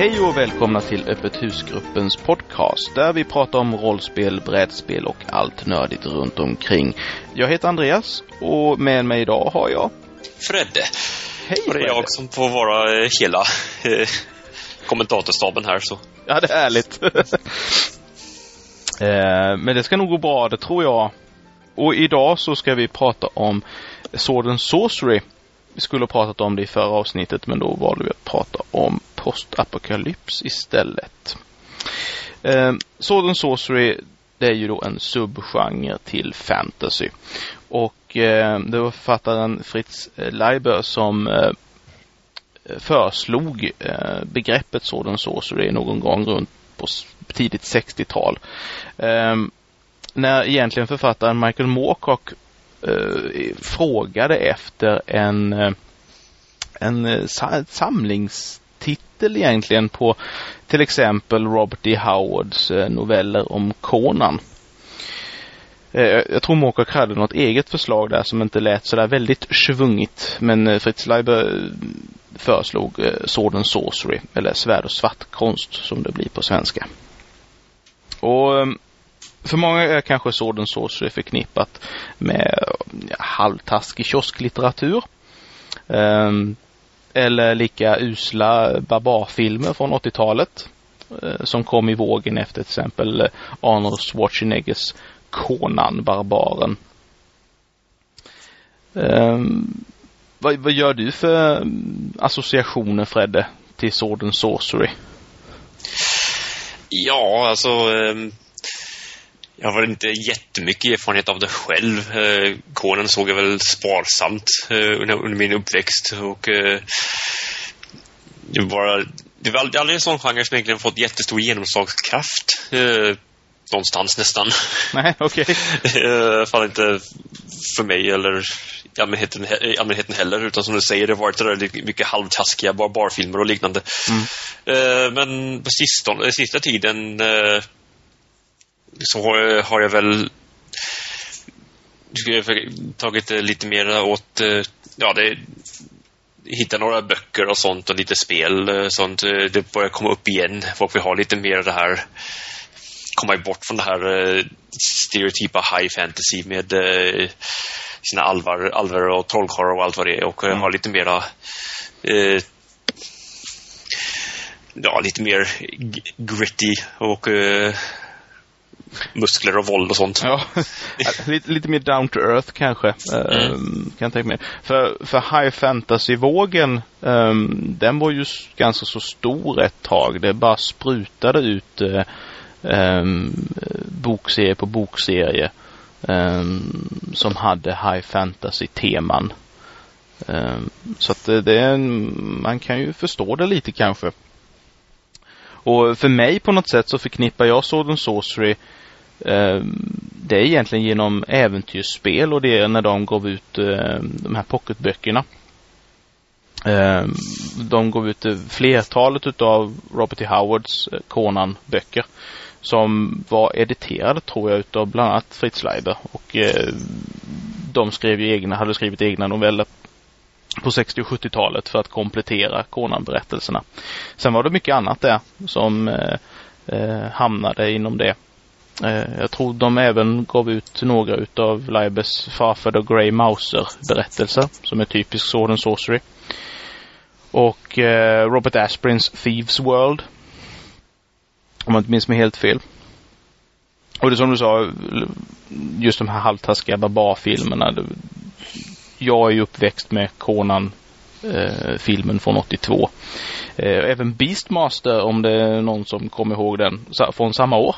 Hej och välkomna till Öppet husgruppens podcast där vi pratar om rollspel, brädspel och allt nördigt runt omkring. Jag heter Andreas och med mig idag har jag Fredde. Hej Och det är Fredde. jag som får vara eh, hela eh, kommentatorstaben här. Så. Ja, det är härligt. eh, men det ska nog gå bra, det tror jag. Och idag så ska vi prata om Sword and Sorcery. Vi skulle ha pratat om det i förra avsnittet men då valde vi att prata om postapokalyps istället. Eh, Sword Sorcery det är ju då en subgenre till fantasy. Och eh, det var författaren Fritz eh, Leiber som eh, föreslog eh, begreppet sådan Sorcery någon gång runt på tidigt 60-tal. Eh, när egentligen författaren Michael Moorcock eh, frågade efter en, eh, en eh, samlings titel egentligen på till exempel Robert D. Howards eh, noveller om Conan. Eh, jag tror Moorcock hade något eget förslag där som inte lät sådär väldigt svungigt. Men eh, Fritz Leiber mm, föreslog Sword and Sorcery, eller svärd och svartkonst som det blir på svenska. Och mm, för många är kanske Sword and Sorcery förknippat med halvtaskig kiosklitteratur. Ehm, eller lika usla barbarfilmer från 80-talet. Eh, som kom i vågen efter till exempel eh, Arnold Schwarzeneggers Konan, barbaren. Um, vad, vad gör du för mm, associationer Fredde till Sword and Sorcery? Ja, alltså... Ehm, jag har inte jättemycket erfarenhet av det själv. Eh, Conan såg jag väl sparsamt eh, under, under min uppväxt. Och eh, det var. Det var aldrig, en sån genre som egentligen fått jättestor genomslagskraft. Eh, någonstans nästan. Nej, okej. I alla fall inte för mig eller i allmänheten, i allmänheten heller. Utan som du säger, det har varit mycket halvtaskiga barbarfilmer och liknande. Mm. Eh, men på sistone, sista tiden så har, har jag väl tagit det lite mer åt, eh, ja det hitta några böcker och sånt och lite spel. eh, Sånt. eh, Det börjar komma upp igen. Folk vill ha lite mer det här komma bort från det här eh, stereotypa high fantasy med eh, sina alvar, alvar och trollkarlar och allt vad det är och Mm. ha lite mera eh, ja, lite mer gritty och eh, muskler och våld och sånt. Ja, lite, lite mer down to earth kanske. eh, Kan jag tänka mig. För, för high fantasy-vågen, ehm, den var ju ganska så stor ett tag. Det bara sprutade ut uh, bokserie på bokserie ehm, som hade high fantasy-teman. Ehm, så att det, det är en, man kan ju förstå det lite kanske. Och för mig på något sätt så förknippar jag Sword and Sorcery Eh, det är egentligen genom äventyrsspel och det är när de gav ut eh, de här pocketböckerna. Eh, De gav ut eh, flertalet utav Robert E. Howards eh, Conan-böcker som var editerade tror jag utav bland annat Fritz Leiber och eh, de skrev ju egna, hade skrivit egna noveller på 60 och 70-talet för att komplettera Conan-berättelserna. Sen var det mycket annat där som eh, eh, hamnade inom det. Eh, Jag tror de även gav ut några utav Leibes Farfad och Grey Mouser berättelser som är typisk Sword and Sorcery. Och eh, Robert Asprins Thieves World. Om jag inte minns mig helt fel. Och det som du sa, just de här halvtaskiga barbarfilmerna. Jag är ju uppväxt med Conan eh, filmen från 82. Eh, även Beastmaster om det är någon som kommer ihåg den, från samma år.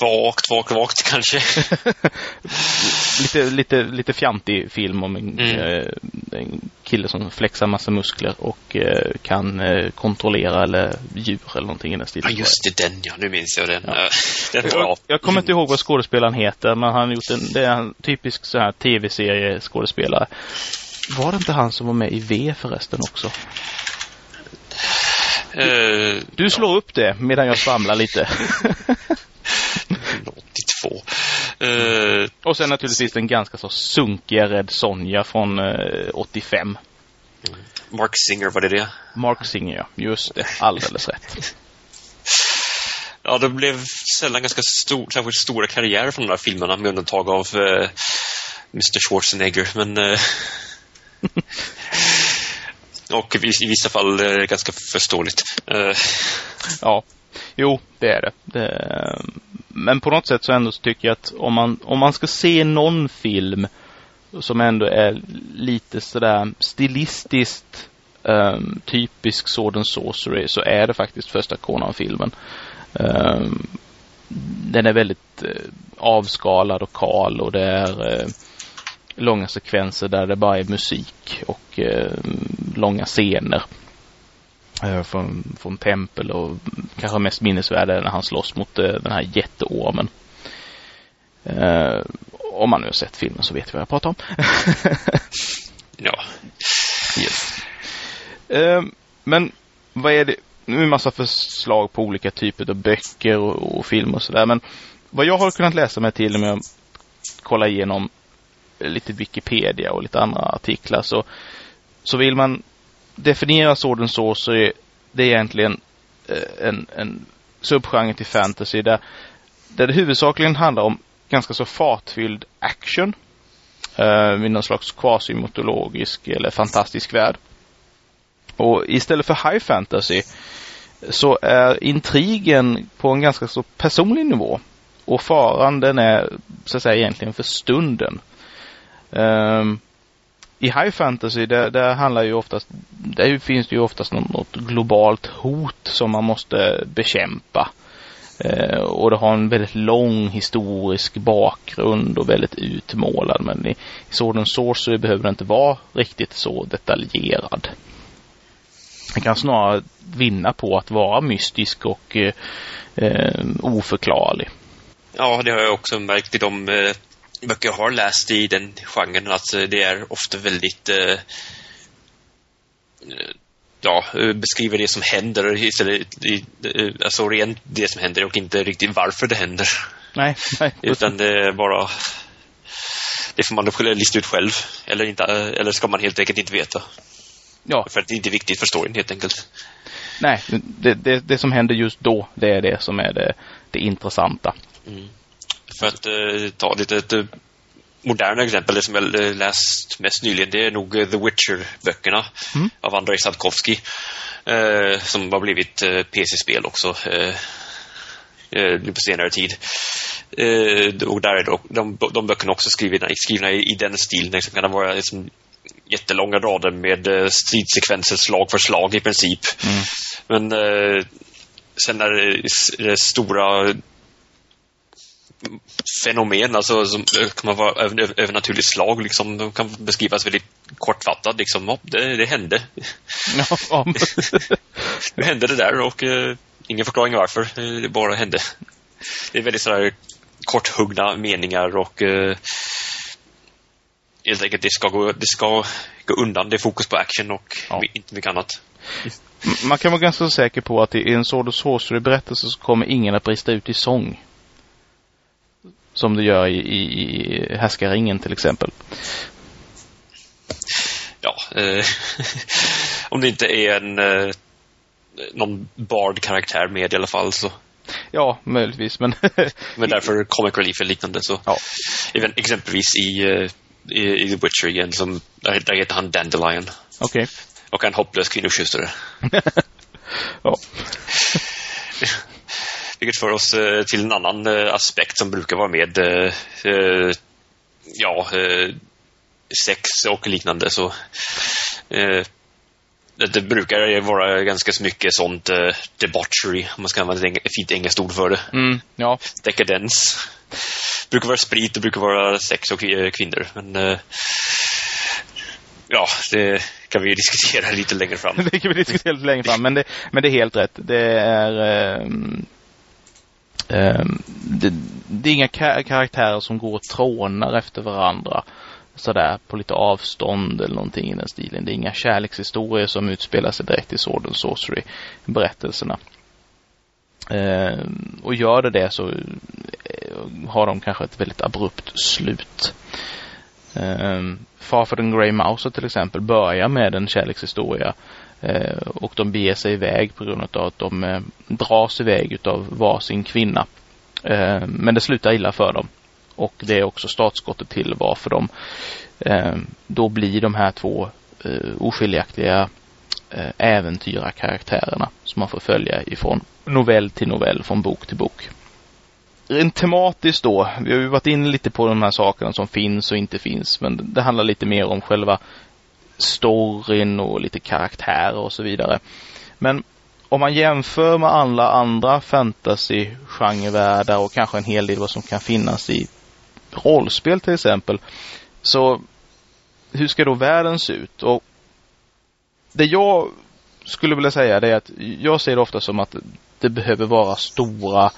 Vagt, vagt, vagt kanske. lite, lite, lite fjantig film om en, Mm. eh, en kille som flexar massa muskler och eh, kan eh, kontrollera eller djur eller någonting i den Ja, stilen. just det, den ja. Nu minns jag den. Ja. Ja. Den var jag, jag kommer inte ihåg vad skådespelaren heter men han har gjort en, det är en typisk så här tv-serie skådespelare. Var det inte han som var med i V förresten också? Eh, Du slår upp det medan jag svamlar lite. 82. Eh, och sen naturligtvis den ganska så sunkiga Red Sonja från eh, 85. Mark Singer, var det det? Mark Singer, ja. Just det. Alldeles rätt. Ja, det blev sällan ganska stor, särskilt stora karriärer från de här filmerna med undantag av eh, Mr Schwarzenegger. Men eh, och i, i, vissa fall eh, ganska förståeligt. Eh. Ja, jo, det är det. det. Men på något sätt så ändå så tycker jag att om man, om man ska se någon film som ändå är lite sådär stilistiskt um, typisk sådan Sorcery så är det faktiskt första Conan-filmen. Um, den är väldigt uh, avskalad och kal och det är uh, långa sekvenser där det bara är musik och uh, långa scener. Från, från tempel och kanske mest minnesvärda är när han slåss mot den här jätteormen. Om man nu har sett filmen så vet vi vad jag pratar om. ja. Yes. Um, men vad är det? Nu är det en massa förslag på olika typer av böcker och, och film och sådär. Men vad jag har kunnat läsa mig till med att kolla igenom lite Wikipedia och lite andra artiklar så, så vill man definieras orden så så är det egentligen eh, en, en subgenre till fantasy där, där det huvudsakligen handlar om ganska så fartfylld action. eh, I någon slags quasi-mytologisk eller fantastisk värld. Och istället för high fantasy så är intrigen på en ganska så personlig nivå. Och faran den är så att säga egentligen för stunden. Um, i high fantasy där, där handlar ju oftast, där finns det ju oftast något, något globalt hot som man måste bekämpa. Eh, och det har en väldigt lång historisk bakgrund och väldigt utmålad. Men i, i Sword and Sorcery behöver det inte vara riktigt så detaljerad. Den kan snarare vinna på att vara mystisk och eh, eh, oförklarlig. Ja, det har jag också märkt i de eh, böcker jag har läst i den genren att eh, det är ofta väldigt eh, ja, eh, beskriver det som händer istället, eh, alltså rent det som händer och inte riktigt varför det händer. Nej, nej. Utan det är bara det får man lista ut själv. Eller, inte, eller ska man helt enkelt inte veta. Ja. För att det är inte viktigt för storyn helt enkelt. Nej, det, det, det som händer just då, det är det som är det, det intressanta. Mm. För att eh, ta lite ett moderna exempel, det som jag läst mest nyligen, det är nog The Witcher-böckerna mm. av Andrei Sadkovsky. Eh, som har blivit eh, PC-spel också eh, eh, på senare tid. Eh, och där är då, de, de böckerna också skrivna, skrivna i, i den stilen. Det kan vara liksom, jättelånga rader med eh, stridssekvenser slag för slag i princip. Mm. Men eh, sen är det, det stora fenomen, alltså som kan vara övernaturligt slag, liksom. De kan beskrivas väldigt kortfattat, liksom. Oh, det, det hände. Nu hände det där och uh, ingen förklaring varför. Det bara hände. Det är väldigt sådär korthuggna meningar och uh, helt enkelt det ska gå, det ska gå undan. Det är fokus på action och ja. inte mycket annat. Man kan vara ganska säker på att i en Sword of Sorcery-berättelse så kommer ingen att brista ut i sång. Som det gör i, i, i Härskaringen till exempel. Ja, eh, om det inte är en eh, någon bard-karaktär med i alla fall så. Ja, möjligtvis, men... men därför comic relief eller liknande så. Ja. Även exempelvis i, eh, i, i The Witcher igen, som, där, där heter han Dandelion. Okej. Okay. Och en hopplös kvinnokyssare. ja. Vilket för oss eh, till en annan eh, aspekt som brukar vara med eh, ja, sex och liknande. Så det brukar vara ganska mycket sånt uh, debauchery, om man ska använda ett fint engelskt ord för det. Mm, ja. Dekadens. Det brukar vara sprit, det brukar vara sex och kvinnor. Men uh, ja, det kan vi diskutera lite längre fram. det kan vi diskutera lite längre fram, men det, men det är helt rätt. Det är um, Ehm, det, det, är inga karaktärer som går och trånar efter varandra sådär på lite avstånd eller någonting i den stilen. Det är inga kärlekshistorier som utspelar sig direkt i Sword and Sorcery berättelserna. Eh, och gör det det så eh, har de kanske ett väldigt abrupt slut. Ehm, um, Farford and Grey Mouse till exempel börjar med en kärlekshistoria Eh, och de beger sig iväg på grund av att de eh, dras iväg utav varsin kvinna. Eh, men det slutar illa för dem. Och det är också startskottet till varför de då blir de här två oskiljaktiga äventyra karaktärerna som man får följa ifrån novell till novell, från bok till bok rent tematiskt då, vi har ju varit inne lite på de här sakerna som finns och inte finns, men det handlar lite mer om själva storyn och lite karaktärer och så vidare. Men om man jämför med alla andra fantasy-genrevärldar och kanske en hel del vad som kan finnas i rollspel till exempel. Så hur ska då världen se ut? Och det jag skulle vilja säga det är att jag ser det ofta som att det behöver vara stora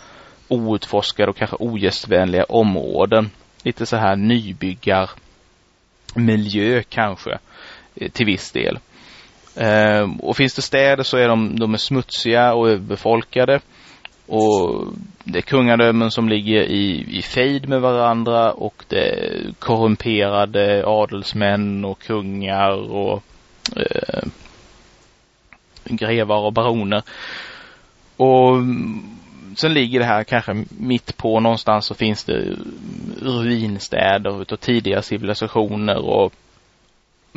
outforskade och kanske ogästvänliga områden. Lite så här nybyggar miljö kanske eh, till viss del. Eh, och finns det städer så är de, de är smutsiga och överbefolkade. Och det är kungadömen som ligger i, i fejd med varandra och det är korrumperade adelsmän och kungar och eh, grevar och baroner. Och sen ligger det här kanske mitt på någonstans så finns det ruinstäder utav tidiga civilisationer och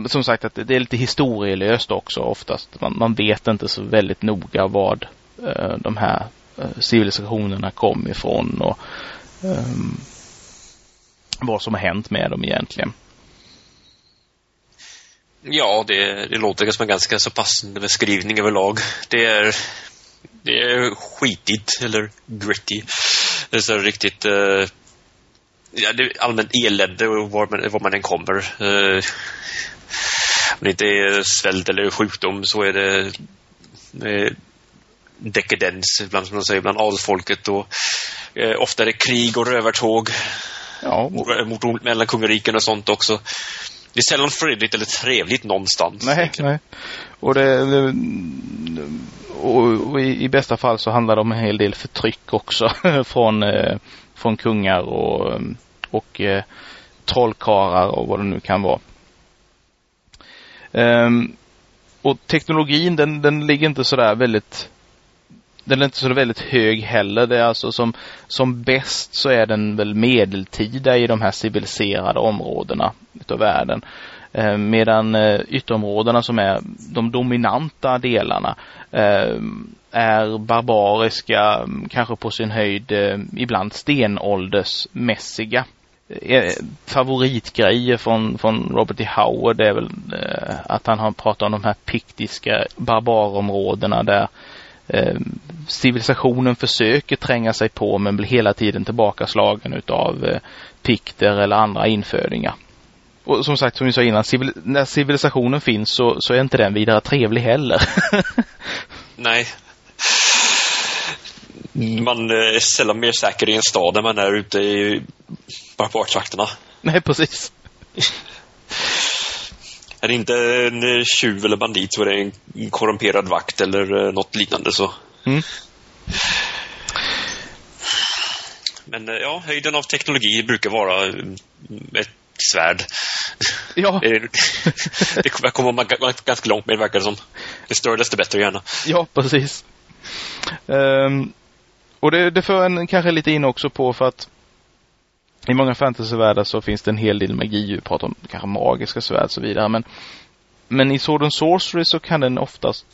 som sagt att det är lite historielöst också oftast. Man, man vet inte så väldigt noga vad eh, de här eh, civilisationerna kom ifrån och eh, vad som har hänt med dem egentligen. Ja, det, det låter som en ganska så passande beskrivning överlag. Det är det är skitigt, eller gritty. Det är så riktigt... eh, ja, det är allmänt elände var man, var man än kommer. Eh, om det inte är svält eller sjukdom så är det dekadens ibland, som man säger, bland adelsfolket. Och, uh, ofta är det krig och rövartåg ja. mot, mot, mellan kungariken och sånt också. Det är sällan fredligt eller trevligt någonstans. Nej, nej. Och det, det och, och i, i, bästa fall så handlar det om en hel del förtryck också från, eh, från kungar och, och eh, trollkarlar och vad det nu kan vara. Um, och teknologin den, den ligger inte sådär väldigt den är inte så väldigt hög heller. Det är alltså som, som bäst så är den väl medeltida i de här civiliserade områdena utav världen. Eh, medan eh, ytterområdena som är de dominanta delarna eh, är barbariska, mm, kanske på sin höjd eh, ibland stenåldersmässiga. Eh, eh, favoritgrejer från, från Robert E. Howard är väl eh, att han har pratat om de här piktiska barbarområdena där civilisationen försöker tränga sig på men blir hela tiden tillbakaslagen utav pikter eller andra infödingar. Och som sagt, som vi sa innan, civil när civilisationen finns så, så är inte den vidare trevlig heller. Nej. Man är sällan mer säker i en stad än man är ute i barbartrakterna. Nej, precis. är det inte en tjuv eller bandit så är det en korrumperad vakt eller eh, något liknande så. Mm. Men eh, ja, höjden av teknologi brukar vara ett svärd. Ja. det kommer man ganska långt med, verkar det som. Det större desto bättre gärna. Ja, precis. Um, och det, det för en kanske lite in också på för att i många fantasyvärldar så finns det en hel del magi. Vi pratar om kanske magiska svärd och så vidare. Men, men i Sword and Sorcery så kan den oftast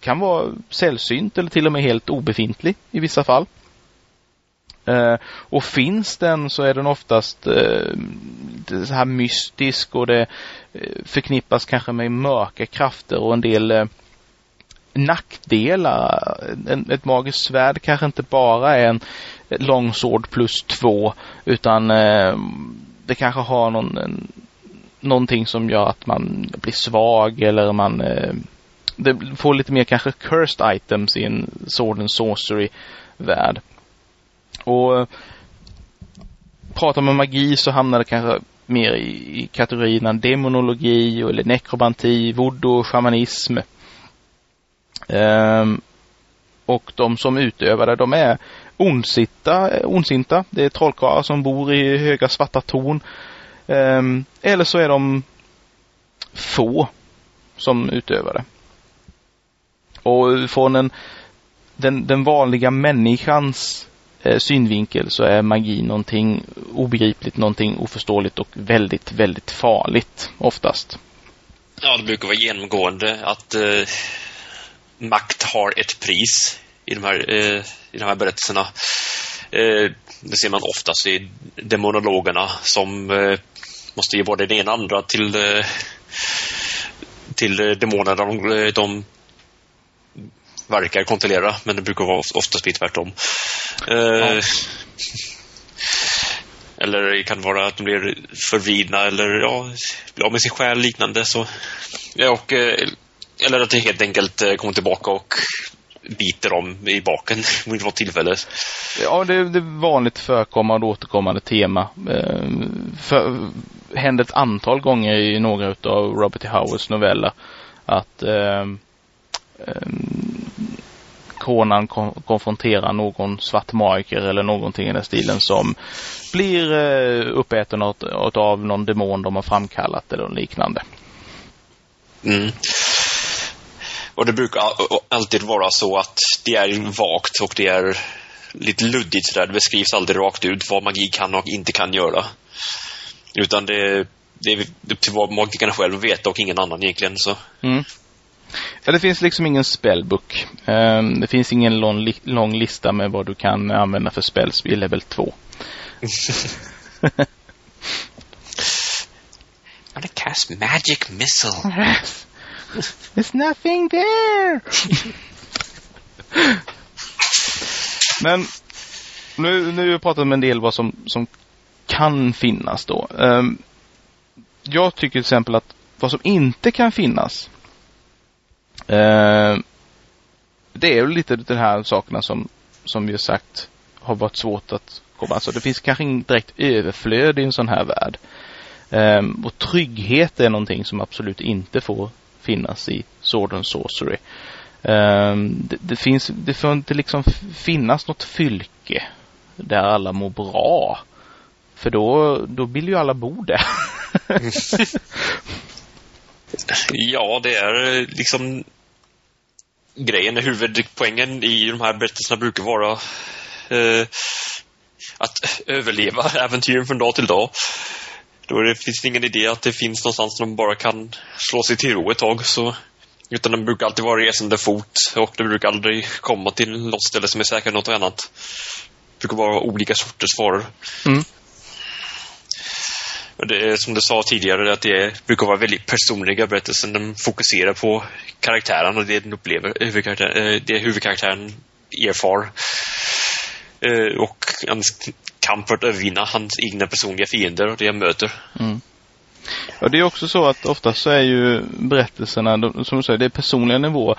kan vara sällsynt eller till och med helt obefintlig i vissa fall. Eh, och finns den så är den oftast eh, så här mystisk och det eh, förknippas kanske med mörka krafter och en del eh, nackdelar. En, ett magiskt svärd kanske inte bara är en långsård plus två utan eh, det kanske har någon, en, någonting som gör att man blir svag eller man eh, det får lite mer kanske cursed items i en sword and sorcery värld. Och eh, pratar man magi så hamnar det kanske mer i, i kategorierna demonologi eller nekromanti, voodoo, shamanism. Um, och de som utövar det, de är ondsinta, ondsinta. Det är trollkarlar som bor i höga svarta torn. Um, eller så är de få som utövar det. Och från en, den, den vanliga människans eh, synvinkel så är magi någonting obegripligt, någonting oförståeligt och väldigt, väldigt farligt oftast. Ja, det brukar vara genomgående att eh, makt har ett pris i de här, eh, i de här berättelserna. Eh, det ser man oftast i demonologerna som eh, måste ge både det ena och andra till, eh, till demonerna de, de verkar kontrollera, men det brukar vara oftast bli tvärtom. Ja. Eller det kan vara att de blir förvridna eller ja, blir av med sin själ liknande. Så, ja, och, eller att det helt enkelt kommer tillbaka och biter dem i baken vid något tillfälle. Ja, det, det är vanligt förekommande återkommande tema. Eh, för, hände ett antal gånger i några av Robert E. Howards noveller att eh, eh, Conan kon konfronterar någon svart magiker eller någonting i den stilen som blir eh, uppäten av någon demon de har framkallat eller liknande. Mm. Och det brukar alltid vara så att det är vagt och det är lite luddigt sådär. Det beskrivs aldrig rakt ut vad magi kan och inte kan göra. Utan det, det är upp till vad magikerna själv vet och ingen annan egentligen. Så. Mm. Ja, det finns liksom ingen spellbook. Um, det finns ingen lång, li lång, lista med vad du kan använda för spells vid level 2. I'm gonna cast magic missile. There's nothing there! Men nu, nu har vi pratat om en del vad som, som kan finnas då. Um, jag tycker till exempel att vad som inte kan finnas uh, det är ju lite de här sakerna som, som vi har sagt har varit svårt att komma. Alltså det finns kanske inget direkt överflöd i en sån här värld. Um, och trygghet är någonting som absolut inte får finnas i Sword and Sorcery. Ehm, det, det, finns, det får inte liksom finnas något fylke där alla mår bra. För då, då vill ju alla bo där. ja, det är eh, liksom grejen, huvudpoängen i de här berättelserna brukar vara eh, att överleva äventyren från dag till dag. Då det finns ingen idé att det finns någonstans där de bara kan slå sig till ro ett tag. Så, utan de brukar alltid vara resande fot och de brukar aldrig komma till något ställe som är säkert något annat. Det brukar vara olika sorters varor. Mm. Det som du sa tidigare, att det brukar vara väldigt personliga berättelser. De fokuserar på karaktären och det den upplever, huvudkaraktär, eh, det huvudkaraktären erfar. Eh, och kamp för att övervinna hans egna personliga fiender och det jag möter. Mm. Ja, det är också så att oftast så är ju berättelserna, som du säger, det är personliga nivåer.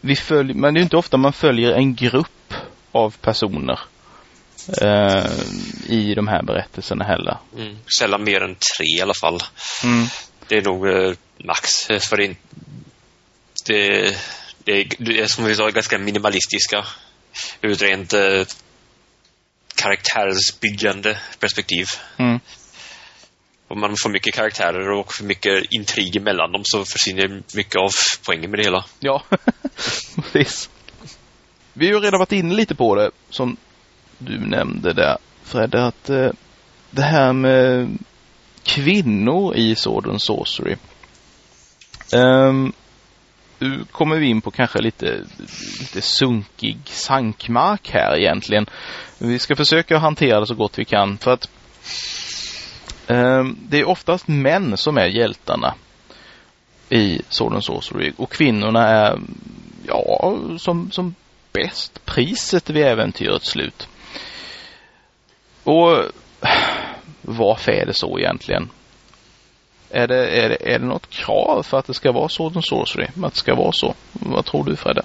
Vi följer, men det är inte ofta man följer en grupp av personer eh, i de här berättelserna heller. Mm. Sällan mer än tre i alla fall. Mm. Det är nog eh, max. Eh, för det, det, det, det är som vi sa ganska minimalistiska ur ett rent eh, karaktärsbyggande perspektiv. Mm. Om man får mycket karaktärer och för mycket intrig mellan dem så försvinner mycket av poängen med det hela. Ja, precis. Vi har ju redan varit inne lite på det som du nämnde där Fred, att eh, det här med kvinnor i Sword and Sorcery. Um, nu kommer vi in på kanske lite, lite sunkig sankmark här egentligen. Vi ska försöka hantera det så gott vi kan för att eh, det är oftast män som är hjältarna i Sword Sorcery och kvinnorna är ja, som, som bäst priset vid äventyrets slut. Och varför är det så egentligen? Är det, är, det, är det något krav för att det ska vara Sword and Sorcery? Att det ska vara så? Vad tror du Fredde?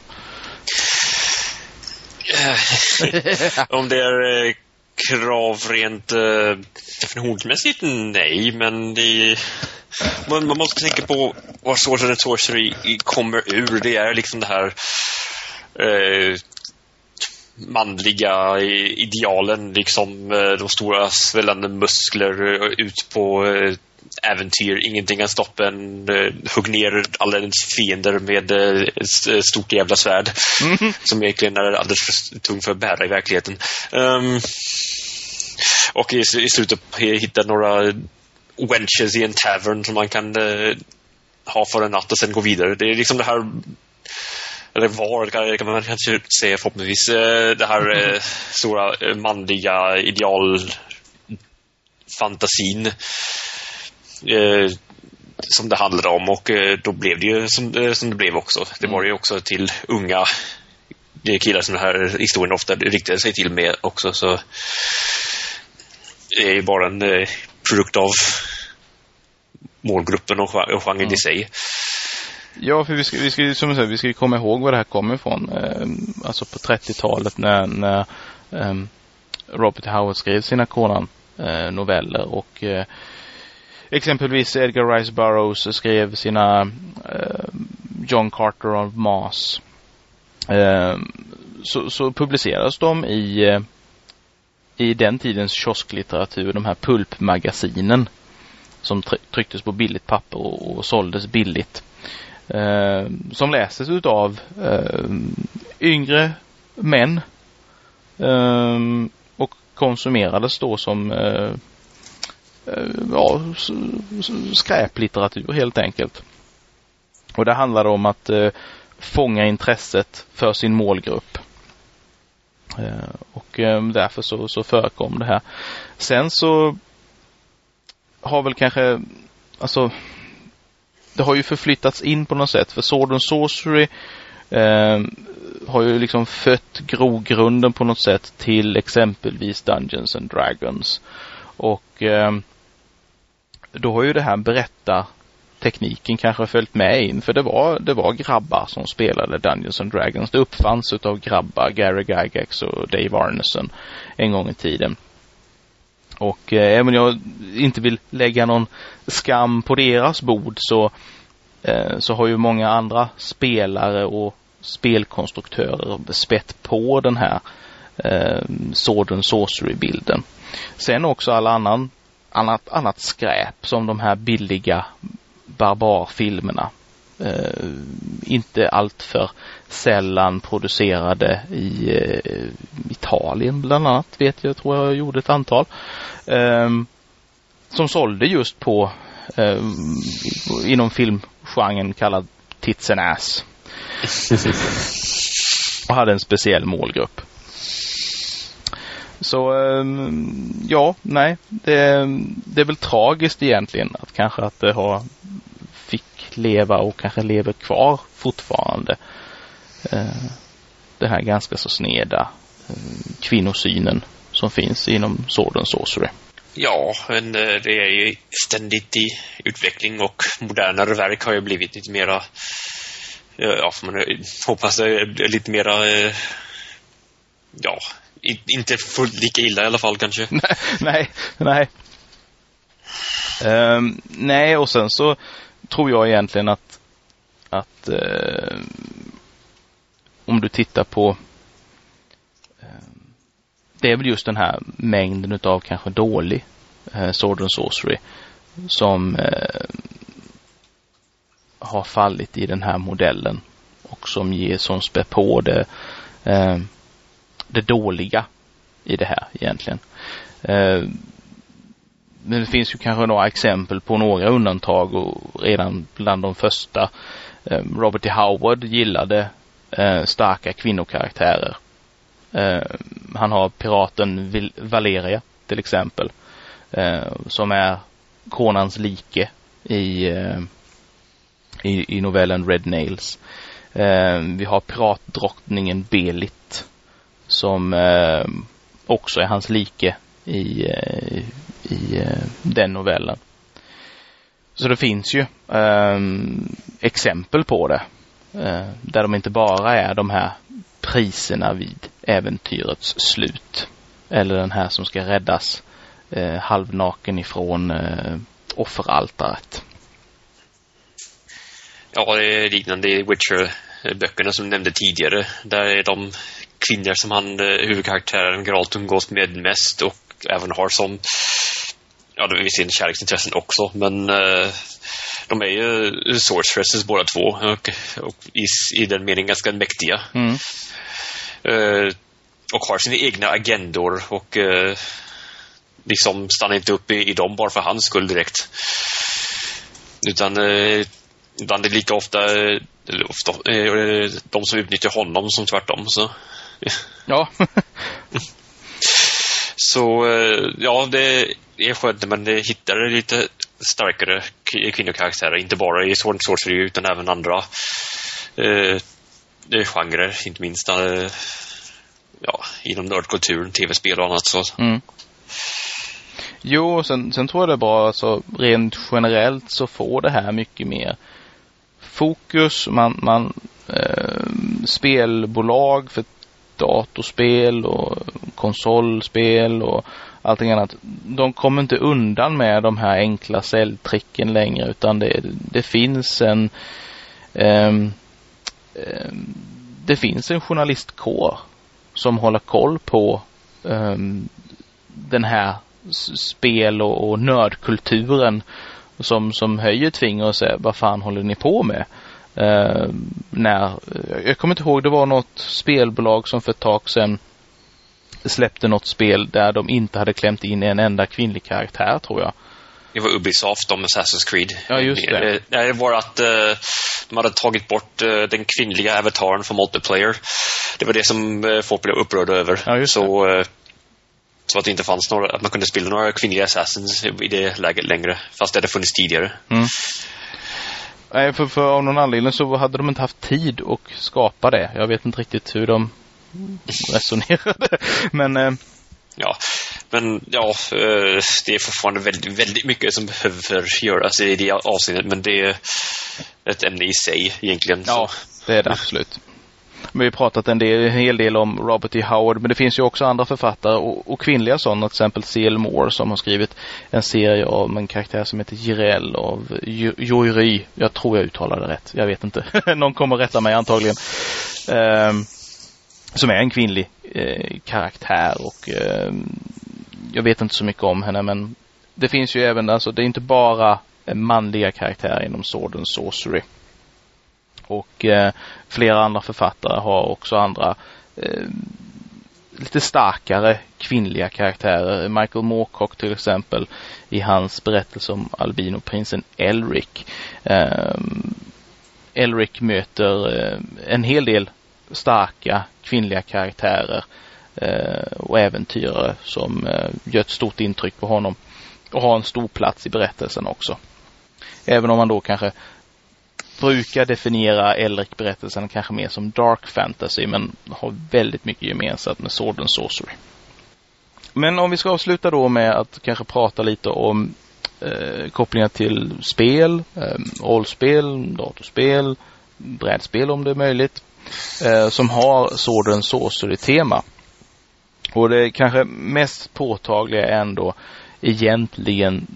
Om det är eh, krav rent eh, definitionsmässigt, nej, men det man, man måste tänka på vad Sword and Sorcery kommer ur. Det är liksom det här eh, manliga idealen, liksom eh, de stora svällande muskler ut på eh, äventyr. Ingenting kan stoppa en. Hugg ner alla ens fiender med ett stort jävla svärd. Mm. Som egentligen är alldeles för tung för att bära i verkligheten. Um, och i, i slutet hitta några wenches i en tavern som man kan uh, ha för en natt och sen gå vidare. Det är liksom det här eller var, kan man kanske säga förhoppningsvis, eh, det här mm. stora manliga idealfantasin eh, som det handlade om och eh, då blev det ju som, som det blev också. Det var ju också till unga killar som den här historien ofta riktade sig till med också så det är ju bara en produkt av målgruppen och genren mm. i sig. Ja, för vi ska, vi ska, som säger, vi ska komma ihåg var det här kommer ifrån. Eh, alltså på 30-talet när, när eh, Robert Howard skrev sina Conan-noveller och eh, exempelvis Edgar Rice Burroughs skrev sina eh, John Carter of Mars. Ehm, så, så publicerades de i, eh, i den tidens kiosklitteratur, de här pulpmagasinen som trycktes på billigt papper och, och såldes billigt eh, som läses utav eh, yngre män eh, och konsumerades då som eh, Eh, ja, skräplitteratur helt enkelt. Och det handlade om att eh, fånga intresset för sin målgrupp. Eh, och eh, därför så, så förekom det här. Sen så har väl kanske, alltså det har ju förflyttats in på något sätt för Sword and Sorcery eh, har ju liksom fött grogrunden på något sätt till exempelvis Dungeons and Dragons. Och eh, då har ju det här berätta tekniken kanske följt med in för det var, det var grabbar som spelade Dungeons and Dragons. Det uppfanns utav grabbar, Gary Gygax och Dave Arneson en gång i tiden. Och eh, även om jag inte vill lägga någon skam på deras bord så, eh, så har ju många andra spelare och spelkonstruktörer spett på den här eh, Sword and Sorcery-bilden. Sen också alla annan, annat, annat skräp som de här billiga barbarfilmerna. Eh, inte alltför sällan producerade i eh, Italien bland annat vet jag, tror jag gjorde ett antal. Eh, som sålde just på eh, inom filmgenren kallad Tits and Ass. och hade en speciell målgrupp. Så ehm, ja, nej, det, det är väl tragiskt egentligen att kanske att det har fick leva och kanske lever kvar fortfarande. Ehm, det här ganska så sneda ehm, kvinnosynen som finns inom Sword and Sorcery. Ja, men eh, det är ju ständigt i utveckling och modernare verk har ju blivit lite mera eh, ja, får man hoppas lite mera eh, ja, inte fullt lika illa i alla fall kanske. nej, nej. Um, nej, och sen så tror jag egentligen att att uh, om du tittar på uh, det är väl just den här mängden utav kanske dålig uh, Sword and Sorcery som eh, har fallit i den här modellen och som ger, som spär på det, ehm, det dåliga i det här egentligen. Eh, men det finns ju kanske några exempel på några undantag och redan bland de första eh, Robert E. Howard gillade eh, starka kvinnokaraktärer. Han har piraten Valeria till exempel som är konans like i i, i novellen Red Nails. Vi har piratdrottningen Belit som eh, också är hans like i, eh, i eh, den novellen. Så det finns ju ehm, exempel på det. Eh, där de inte bara är de här priserna vid äventyrets slut. Eller den här som ska räddas eh, halvnaken ifrån eh, offeraltaret. Ja, det är liknande i Witcher-böckerna som du nämnde tidigare. Där är de kvinnor som han, eh, huvudkaraktären Geralt umgås med mest och även har som ja, det är visserligen kärleksintressen också, men eh, de är ju sorceresses båda två och, och i, i, den meningen ganska mäktiga. Mm. Eh, och har sina egna agendor och eh, liksom stannar inte upp i, i dem bara för hans skull direkt. Utan eh, är det lika ofta, eller ofta eh, de som utnyttjar honom som tvärtom. Så. Ja. så eh, ja, det är skönt men det hittar lite starkare kvinnokaraktärer. Inte bara i Sword Sorcery utan även andra eh, genrer, inte minst eh, ja, inom nördkulturen, tv-spel och annat. Så. Mm. Jo, sen, sen tror jag det är bra, alltså rent generellt så får det här mycket mer fokus. Man, man eh, spelbolag för datorspel och konsolspel och allting annat. De kommer inte undan med de här enkla säljtricken längre utan det, det finns en um, um, det finns en journalistkår som håller koll på um, den här spel och, och nördkulturen som, som höjer ett finger och säger vad fan håller ni på med? Uh, när, jag kommer inte ihåg, det var något spelbolag som för ett tag sedan släppte något spel där de inte hade klämt in en enda kvinnlig karaktär tror jag. Det var Ubisoft om Assassin's Creed. Ja, just det. Det var att uh, de hade tagit bort den kvinnliga avataren från multiplayer. Det var det som folk blev upprörda över. Ja, just så, det. så att det inte fanns några, att man kunde spela några kvinnliga assassins i det läget längre. Fast det hade funnits tidigare. Mm. Nej, för, för av någon anledning så hade de inte haft tid att skapa det. Jag vet inte riktigt hur de resonerade. Men eh, Ja, men ja, eh, det är fortfarande väldigt, väldigt mycket som behöver göras i det avseendet, men det är ett ämne i sig egentligen. Ja, det är det absolut. Vi har pratat en, del, en hel del om Robert E. Howard, men det finns ju också andra författare och, och kvinnliga sådana, till exempel C.L. Moore som har skrivit en serie om en karaktär som heter Jirel av Jory. Jag tror jag uttalade det rätt. Jag vet inte. Någon kommer rätta mig antagligen. Um, som är en kvinnlig eh, karaktär och eh, jag vet inte så mycket om henne men det finns ju även, alltså det är inte bara manliga karaktärer inom Sword and Sorcery. Och eh, flera andra författare har också andra eh, lite starkare kvinnliga karaktärer. Michael Moorcock till exempel i hans berättelse om albinoprinsen Elric. Eh, Elric möter eh, en hel del starka kvinnliga karaktärer eh, och äventyrare som eh, gör ett stort intryck på honom och har en stor plats i berättelsen också. Även om man då kanske brukar definiera Elric-berättelsen kanske mer som dark fantasy men har väldigt mycket gemensamt med Sword and Sorcery. Men om vi ska avsluta då med att kanske prata lite om eh, kopplingar till spel, eh, rollspel, datorspel, brädspel om det är möjligt eh, som har Sword and Sorcery-tema. Och det kanske mest påtagliga är ändå egentligen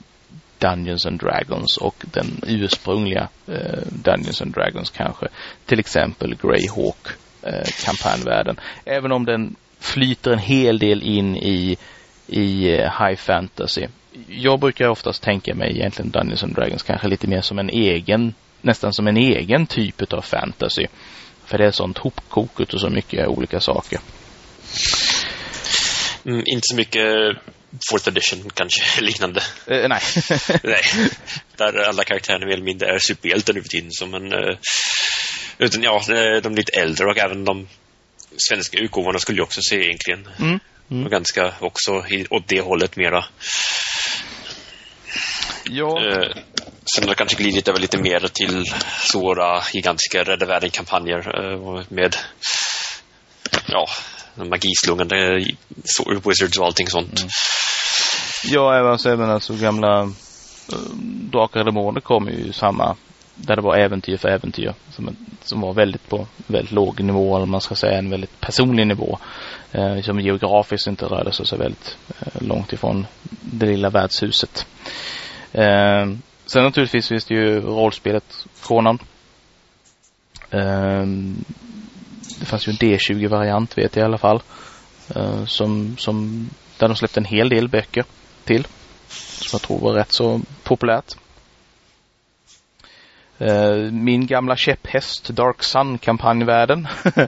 Dungeons and Dragons och den ursprungliga eh, Dungeons and Dragons kanske. Till exempel Greyhawk eh, kampanjvärlden. Även om den flyter en hel del in i, i eh, high fantasy. Jag brukar oftast tänka mig egentligen Dungeons and Dragons kanske lite mer som en egen, nästan som en egen typ av fantasy. För det är sånt hopkok och så mycket olika saker. Mm, inte så mycket fourth edition kanske, liknande. Uh, nej. nej. Där alla karaktärerna mer eller mindre är superhjältar nu för tiden. Så, men, uh, utan ja, de är lite äldre och även de svenska utgåvorna skulle jag också se egentligen. Mm. Mm. Och ganska också i, åt det hållet mera. Ja. Uh, Sen har det kanske glidit över lite mer till svåra, gigantiska Rädda Världen-kampanjer eh, med ja, magislungande Wizards och allting sånt. Mm. Ja, även, alltså, även alltså gamla äh, Drakar och Demoner kom ju samma där det var äventyr för äventyr som, som var väldigt på väldigt låg nivå eller man ska säga en väldigt personlig nivå. Eh, som geografiskt inte rörde sig så väldigt eh, långt ifrån det lilla värdshuset. Eh, Sen naturligtvis finns det ju rollspelet Kronan. Um, det fanns ju en D20-variant vet jag i alla fall. Eh, som, som, där de släppte en hel del böcker till. Som jag tror var rätt så populärt. Eh, min gamla käpphäst Dark Sun-kampanjvärlden.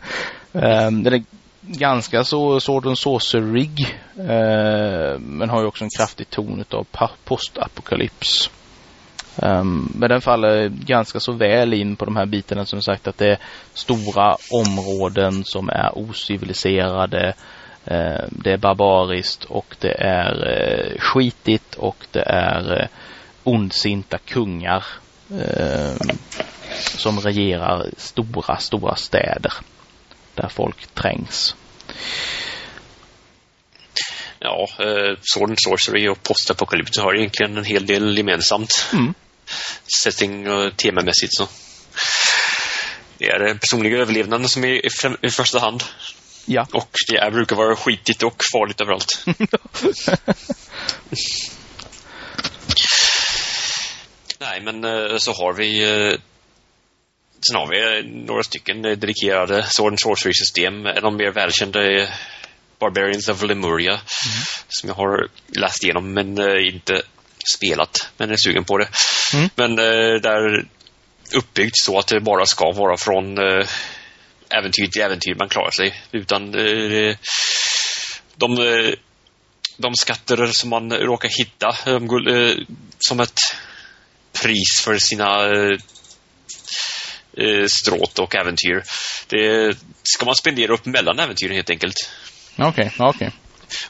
Eh, den är ganska så Sword and Sorcery eh, men har ju också en kraftig ton av postapokalyps. Um, men den faller ganska så väl in på de här bitarna som sagt att det är stora områden som är ociviliserade. Uh, det är barbariskt och det är uh, skitigt och det är uh, ondsinta kungar ehm, som regerar stora, stora städer där folk trängs. Ja, eh, Sword and Sorcery och postapokalypse har egentligen en hel del gemensamt. Mm setting och temamässigt så. Det är den personliga överlevnaden som är i, första hand. Ja. Och det brukar vara skitigt och farligt överallt. Nej, men eh, så har vi eh, Sen har vi några stycken dedikerade Sword and Sorcery-system. En av de mer välkända är Barbarians of Lemuria. Mm. Som jag har läst igenom men eh, inte spelat, men är sugen på det. Mm. Men eh, där uppbyggt så att det bara ska vara från eh, äventyr till äventyr man klarar sig. Utan eh, de, eh, de skatter som man råkar hitta eh, som ett pris för sina eh, eh, stråt och äventyr. Det ska man spendera upp mellan äventyren helt enkelt. Okej, okay, okej. Okay.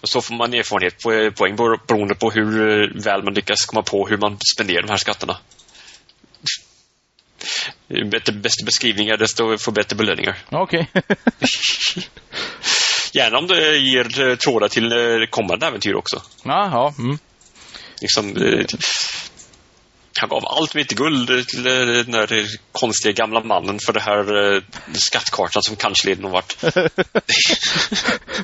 Och så får man erfarenhetspoäng beroende på hur eh, väl man lyckas komma på hur man spenderar de här skatterna. Bättre, bästa beskrivningar, desto får bättre belöningar. Okej. Okay. Gärna om det ger eh, trådar till eh, kommande äventyr också. Jaha. Mm. Liksom, han gav allt mitt guld till den där konstiga gamla mannen för det här eh, skattkartan som kanske leder någon vart.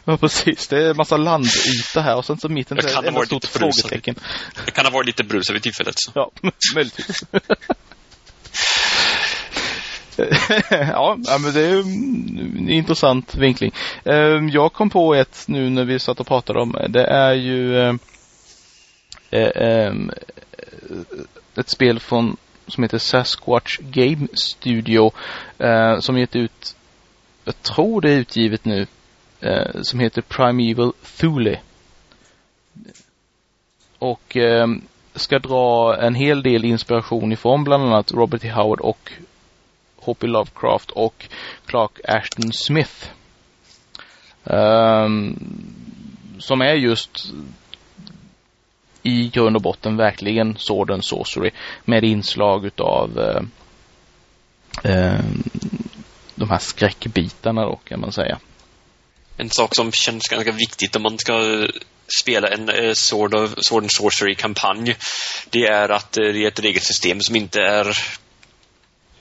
ja, precis. Det är en massa landyta här och sen så mitten det är ett stort frågetecken. Det kan ha varit lite brusad vid tillfället. Så. Ja, möjligtvis. ja, men det är en intressant vinkling. Ehm, jag kom på ett nu när vi satt och pratade om det är ju eh, eh, ehm, ett spel från som heter Sasquatch Game Studio eh, som gett ut, jag tror det är utgivet nu, eh, som heter Primeval Thule. Och eh, ska dra en hel del inspiration ifrån bland annat Robert T. Howard och H.P. Lovecraft och Clark Ashton Smith. Um, som är just i grund och botten verkligen Sword and Sorcery med inslag utav eh, eh, de här skräckbitarna då kan man säga. En sak som känns ganska viktigt om man ska spela en eh, Sword, of, Sword and Sorcery-kampanj det är att eh, det är ett regelsystem som inte är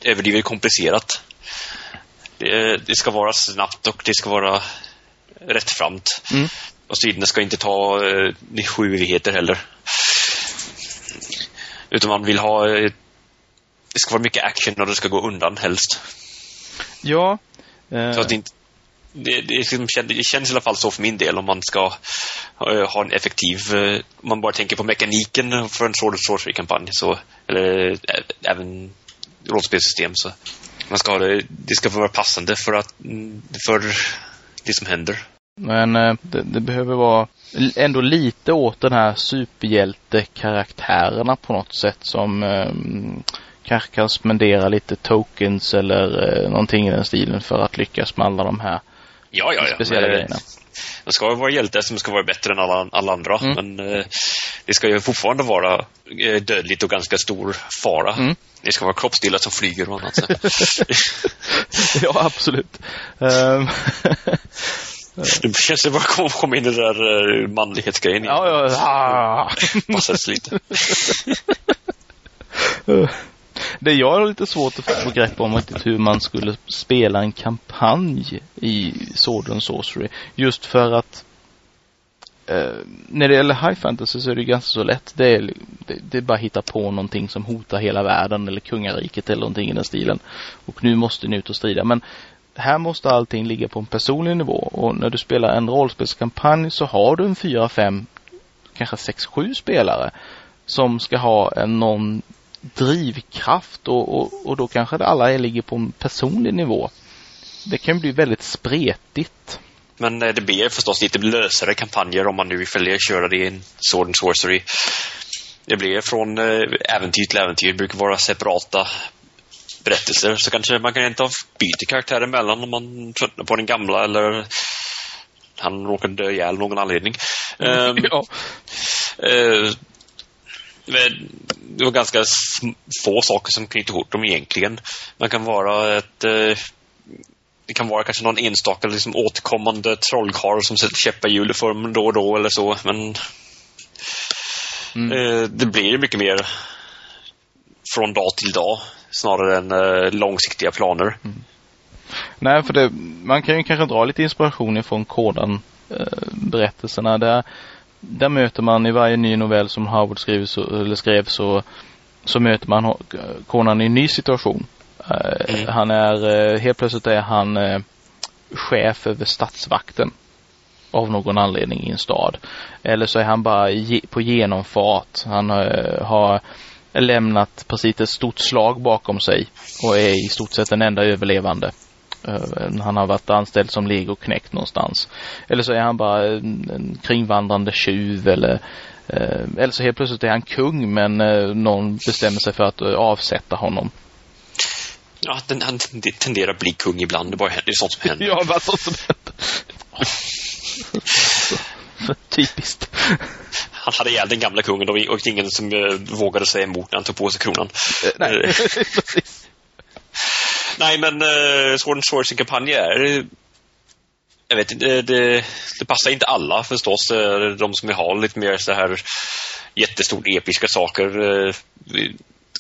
överdrivet komplicerat. Det, det, ska vara snabbt och det ska vara rättframt. Mm. Och striderna ska inte ta eh, sju evigheter heller. Utan man vill ha... Eh, det ska vara mycket action och det ska gå undan helst. Ja. Eh... Så att det, inte, det, det, det, känns i alla fall så för min del om man ska uh, ha en effektiv... Uh, om man bara tänker på mekaniken för en Sword Sorcery-kampanj så... Eller äh, även rollspelssystem så... Man ska ha det, det ska vara passande för att... Mm, för det som händer. Men eh, det, det, behöver vara ändå lite åt den här superhjältekaraktärerna på något sätt som eh, kanske kan spendera lite tokens eller eh, någonting i den stilen för att lyckas med alla de här ja, ja, ja. speciella men, grejerna. Det ska vara hjälte som ska vara bättre än alla, alla andra. Mm. Men eh, det ska ju fortfarande vara eh, dödligt och ganska stor fara. Mm. Det ska vara kroppsdelar som flyger och annat. ja, absolut. Um, Det känns som att komma in i den där eh, manlighetsgrejen. Ja, ja. Ah. Passas lite. Det jag har lite svårt att få grepp om är hur man skulle spela en kampanj i Sword and Sorcery. Just för att eh, när det gäller High Fantasy så är det ganska så lätt. Det är, det, det är bara att hitta på någonting som hotar hela världen eller kungariket eller någonting i den stilen. Och nu måste ni ut och strida. Men här måste allting ligga på en personlig nivå och när du spelar en rollspelskampanj så har du en fyra, fem, kanske sex, sju spelare som ska ha en någon drivkraft och, och, och då kanske det alla ligger på en personlig nivå. Det kan bli väldigt spretigt. Men eh, det blir förstås lite lösare kampanjer om man nu vill köra det i en Sword and Sorcery. Det blir från eh, äventyr till äventyr. Det brukar vara separata berättelser. Så kanske man kan inte byta karaktär emellan om man tröttnar på den gamla eller han råkar dö ihjäl någon anledning. Um, ja. uh, det var ganska få saker som knyter ihop dem egentligen. Man kan vara ett uh, det kan vara kanske någon enstaka liksom, återkommande trollkarl som sätter käppar i hjulet för dem då och då eller så. Men mm. eh, det blir mycket mer från dag till dag snarare än eh, långsiktiga planer. Mm. Nej, för det, man kan ju kanske dra lite inspiration ifrån kodan eh, berättelserna. Där, där möter man i varje ny novell som Howard skrev så, eller skrev så, så möter man konan i en ny situation. Eh, mm. Han är, eh, helt plötsligt är han chef över stadsvakten av någon anledning i en stad. Eller så är han bara på genomfart. Han har lämnat precis ett stort slag bakom sig och är i stort sett den enda överlevande. Han har varit anställd som legoknäckt någonstans. Eller så är han bara en, kringvandrande tjuv eller eller så helt plötsligt är han kung men någon bestämmer sig för att avsätta honom. Ja, den, han tenderar att bli kung ibland. Det, bara, det är sånt som händer. ja, bara sånt som händer. Typiskt. Han hade ihjäl den gamla kungen och ingen som uh, vågade säga emot när han tog på sig kronan. Uh, nej, eh. precis. Nej, men uh, Sword and Sorcery-kampanj är... Jag vet inte, det, det, det, passar inte alla förstås. De som vill ha lite mer så här jättestort episka saker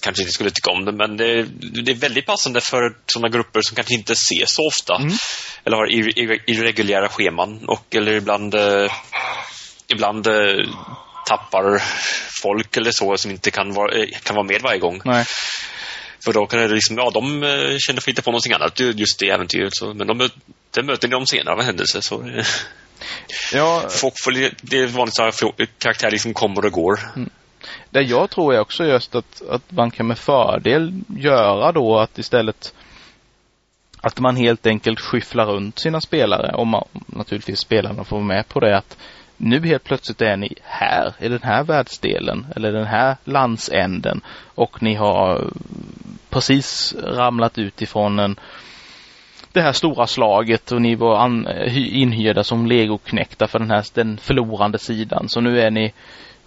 kanske inte skulle tycka om det, men det, det är väldigt passande för sådana grupper som kanske inte ses så ofta. Mm. Eller har irreguljära scheman och eller ibland eh, ibland eh, tappar folk eller så som inte kan vara, eh, kan vara med varje gång. Nej. För då kan det liksom, ja de eh, känner för hitta på någonting annat just det äventyret. Så, men de, det möter de senare av händelse. Så, ja. Folk får, det är vanligt att karaktärer liksom kommer och går. Mm. Det jag tror är också just att, att man kan med fördel göra då att istället att man helt enkelt skyfflar runt sina spelare och man, naturligtvis spelarna får vara med på det att nu helt plötsligt är ni här i den här världsdelen eller den här landsänden och ni har precis ramlat utifrån en det här stora slaget och ni var an, inhyrda som legoknäckta för den här den förlorande sidan. Så nu är ni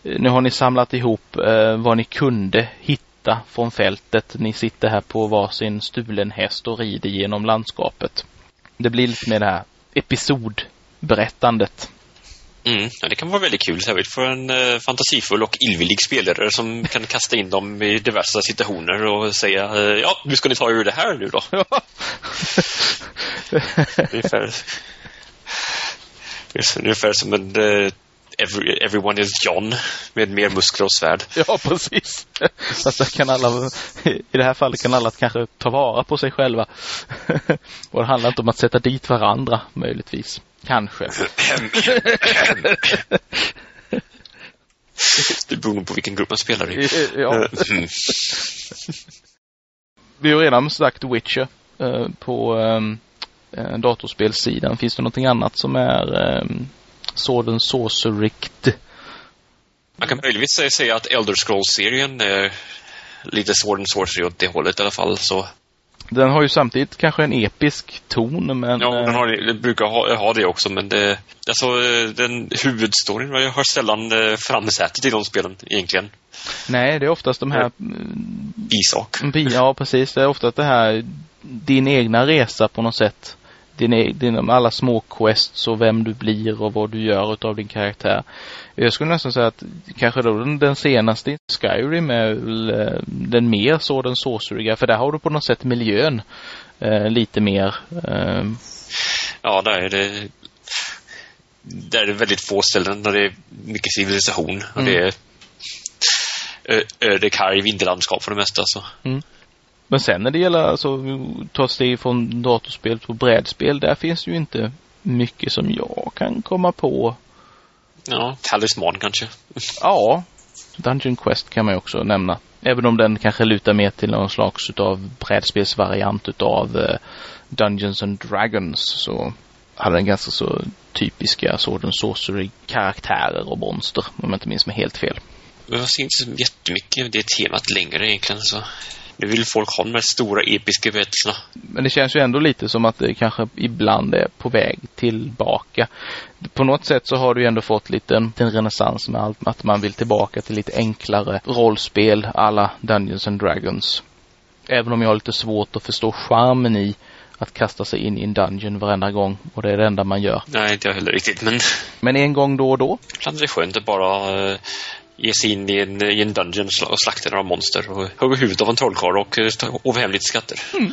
nu har ni samlat ihop eh, vad ni kunde hitta från fältet. Ni sitter här på varsin stulen häst och rider genom landskapet. Det blir lite mer det här episodberättandet. Mm, ja, det kan vara väldigt kul, särskilt för en eh, fantasifull och illvillig spelare som kan kasta in dem i diverse situationer och säga eh, ja, nu ska ni ta ur det här nu då. Ungefär, ungefär som en eh, Every, everyone is John med mer muskler och svärd. Ja, precis. Fast kan alla, i det här fallet kan alla kanske ta vara på sig själva. och det handlar inte om att sätta dit varandra, möjligtvis. Kanske. det beror nog på vilken grupp man spelar i. Ja. Mm. Vi har redan sagt Witcher eh, på eh, datorspelssidan. Finns det någonting annat som är eh, Sword and Sorcery-rikt. Man kan möjligtvis säga att Elder Scrolls-serien är lite Sword and Sorcery åt det hållet i alla fall. Så. Den har ju samtidigt kanske en episk ton, men... Ja, den, har, den brukar ha, ha det också, men det... Alltså, den huvudstoryn har sällan eh, framsätet i de spelen, egentligen. Nej, det är oftast de här... Bisak. Ja, precis. Det är oftast det här, din egna resa på något sätt din, e-, din, alla små quests och vem du blir och vad du gör utav din karaktär. Jag skulle nästan säga att kanske då den, den senaste Skyrim är eh, den mer så den sorceryga för där har du på något sätt miljön eh, lite mer. Eh. Ja, där är det där är det väldigt få ställen där det är mycket civilisation och mm. det är öde karg vinterlandskap för det mesta. Så. Mm. Men sen när det gäller alltså ta steg från datorspel på brädspel, där finns ju inte mycket som jag kan komma på. Ja, Talisman kanske. Ja, Dungeon Quest kan man ju också nämna. Även om den kanske lutar mer till någon slags utav brädspelsvariant utav uh, Dungeons and Dragons så hade den ganska så typiska Sword and Sorcery karaktärer och monster om jag inte minns mig helt fel. Jag ser inte så jättemycket det temat längre egentligen så nu vill folk ha de här stora episka berättelserna. Men det känns ju ändå lite som att det kanske ibland är på väg tillbaka. På något sätt så har du ju ändå fått lite en renässans med allt, att man vill tillbaka till lite enklare rollspel alla Dungeons and Dragons. Även om jag har lite svårt att förstå charmen i att kasta sig in i en dungeon varenda gång och det är det enda man gör. Nej, inte jag heller riktigt, men... Men en gång då och då? Ibland är det skönt att bara uh, ge sig in i en, i en dungeon och slakta några monster och hugga huvudet av en trollkarl och uh, få hem lite skatter. Mm.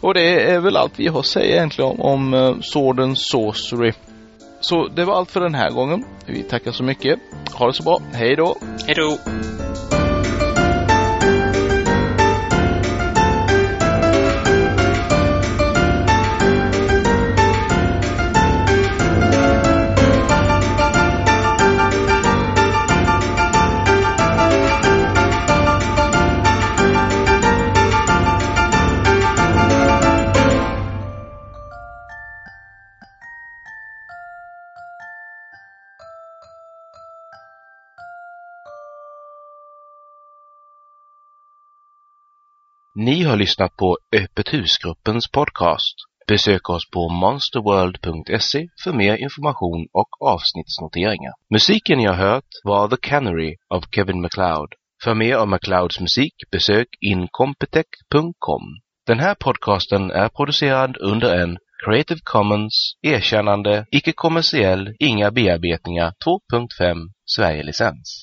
Och det är väl allt vi har att säga egentligen om, om uh, Sword Sorcery. Så det var allt för den här gången. Vi tackar så mycket. Ha det så bra. Hej då! Hej då! Ni har lyssnat på Öppet husgruppens podcast. Besök oss på monsterworld.se för mer information och avsnittsnoteringar. Musiken ni har hört var The Canary av Kevin MacLeod. För mer av MacLeods musik besök incompetech.com. Den här podcasten är producerad under en Creative Commons erkännande, icke-kommersiell, inga bearbetningar 2.5 Sverige-licens.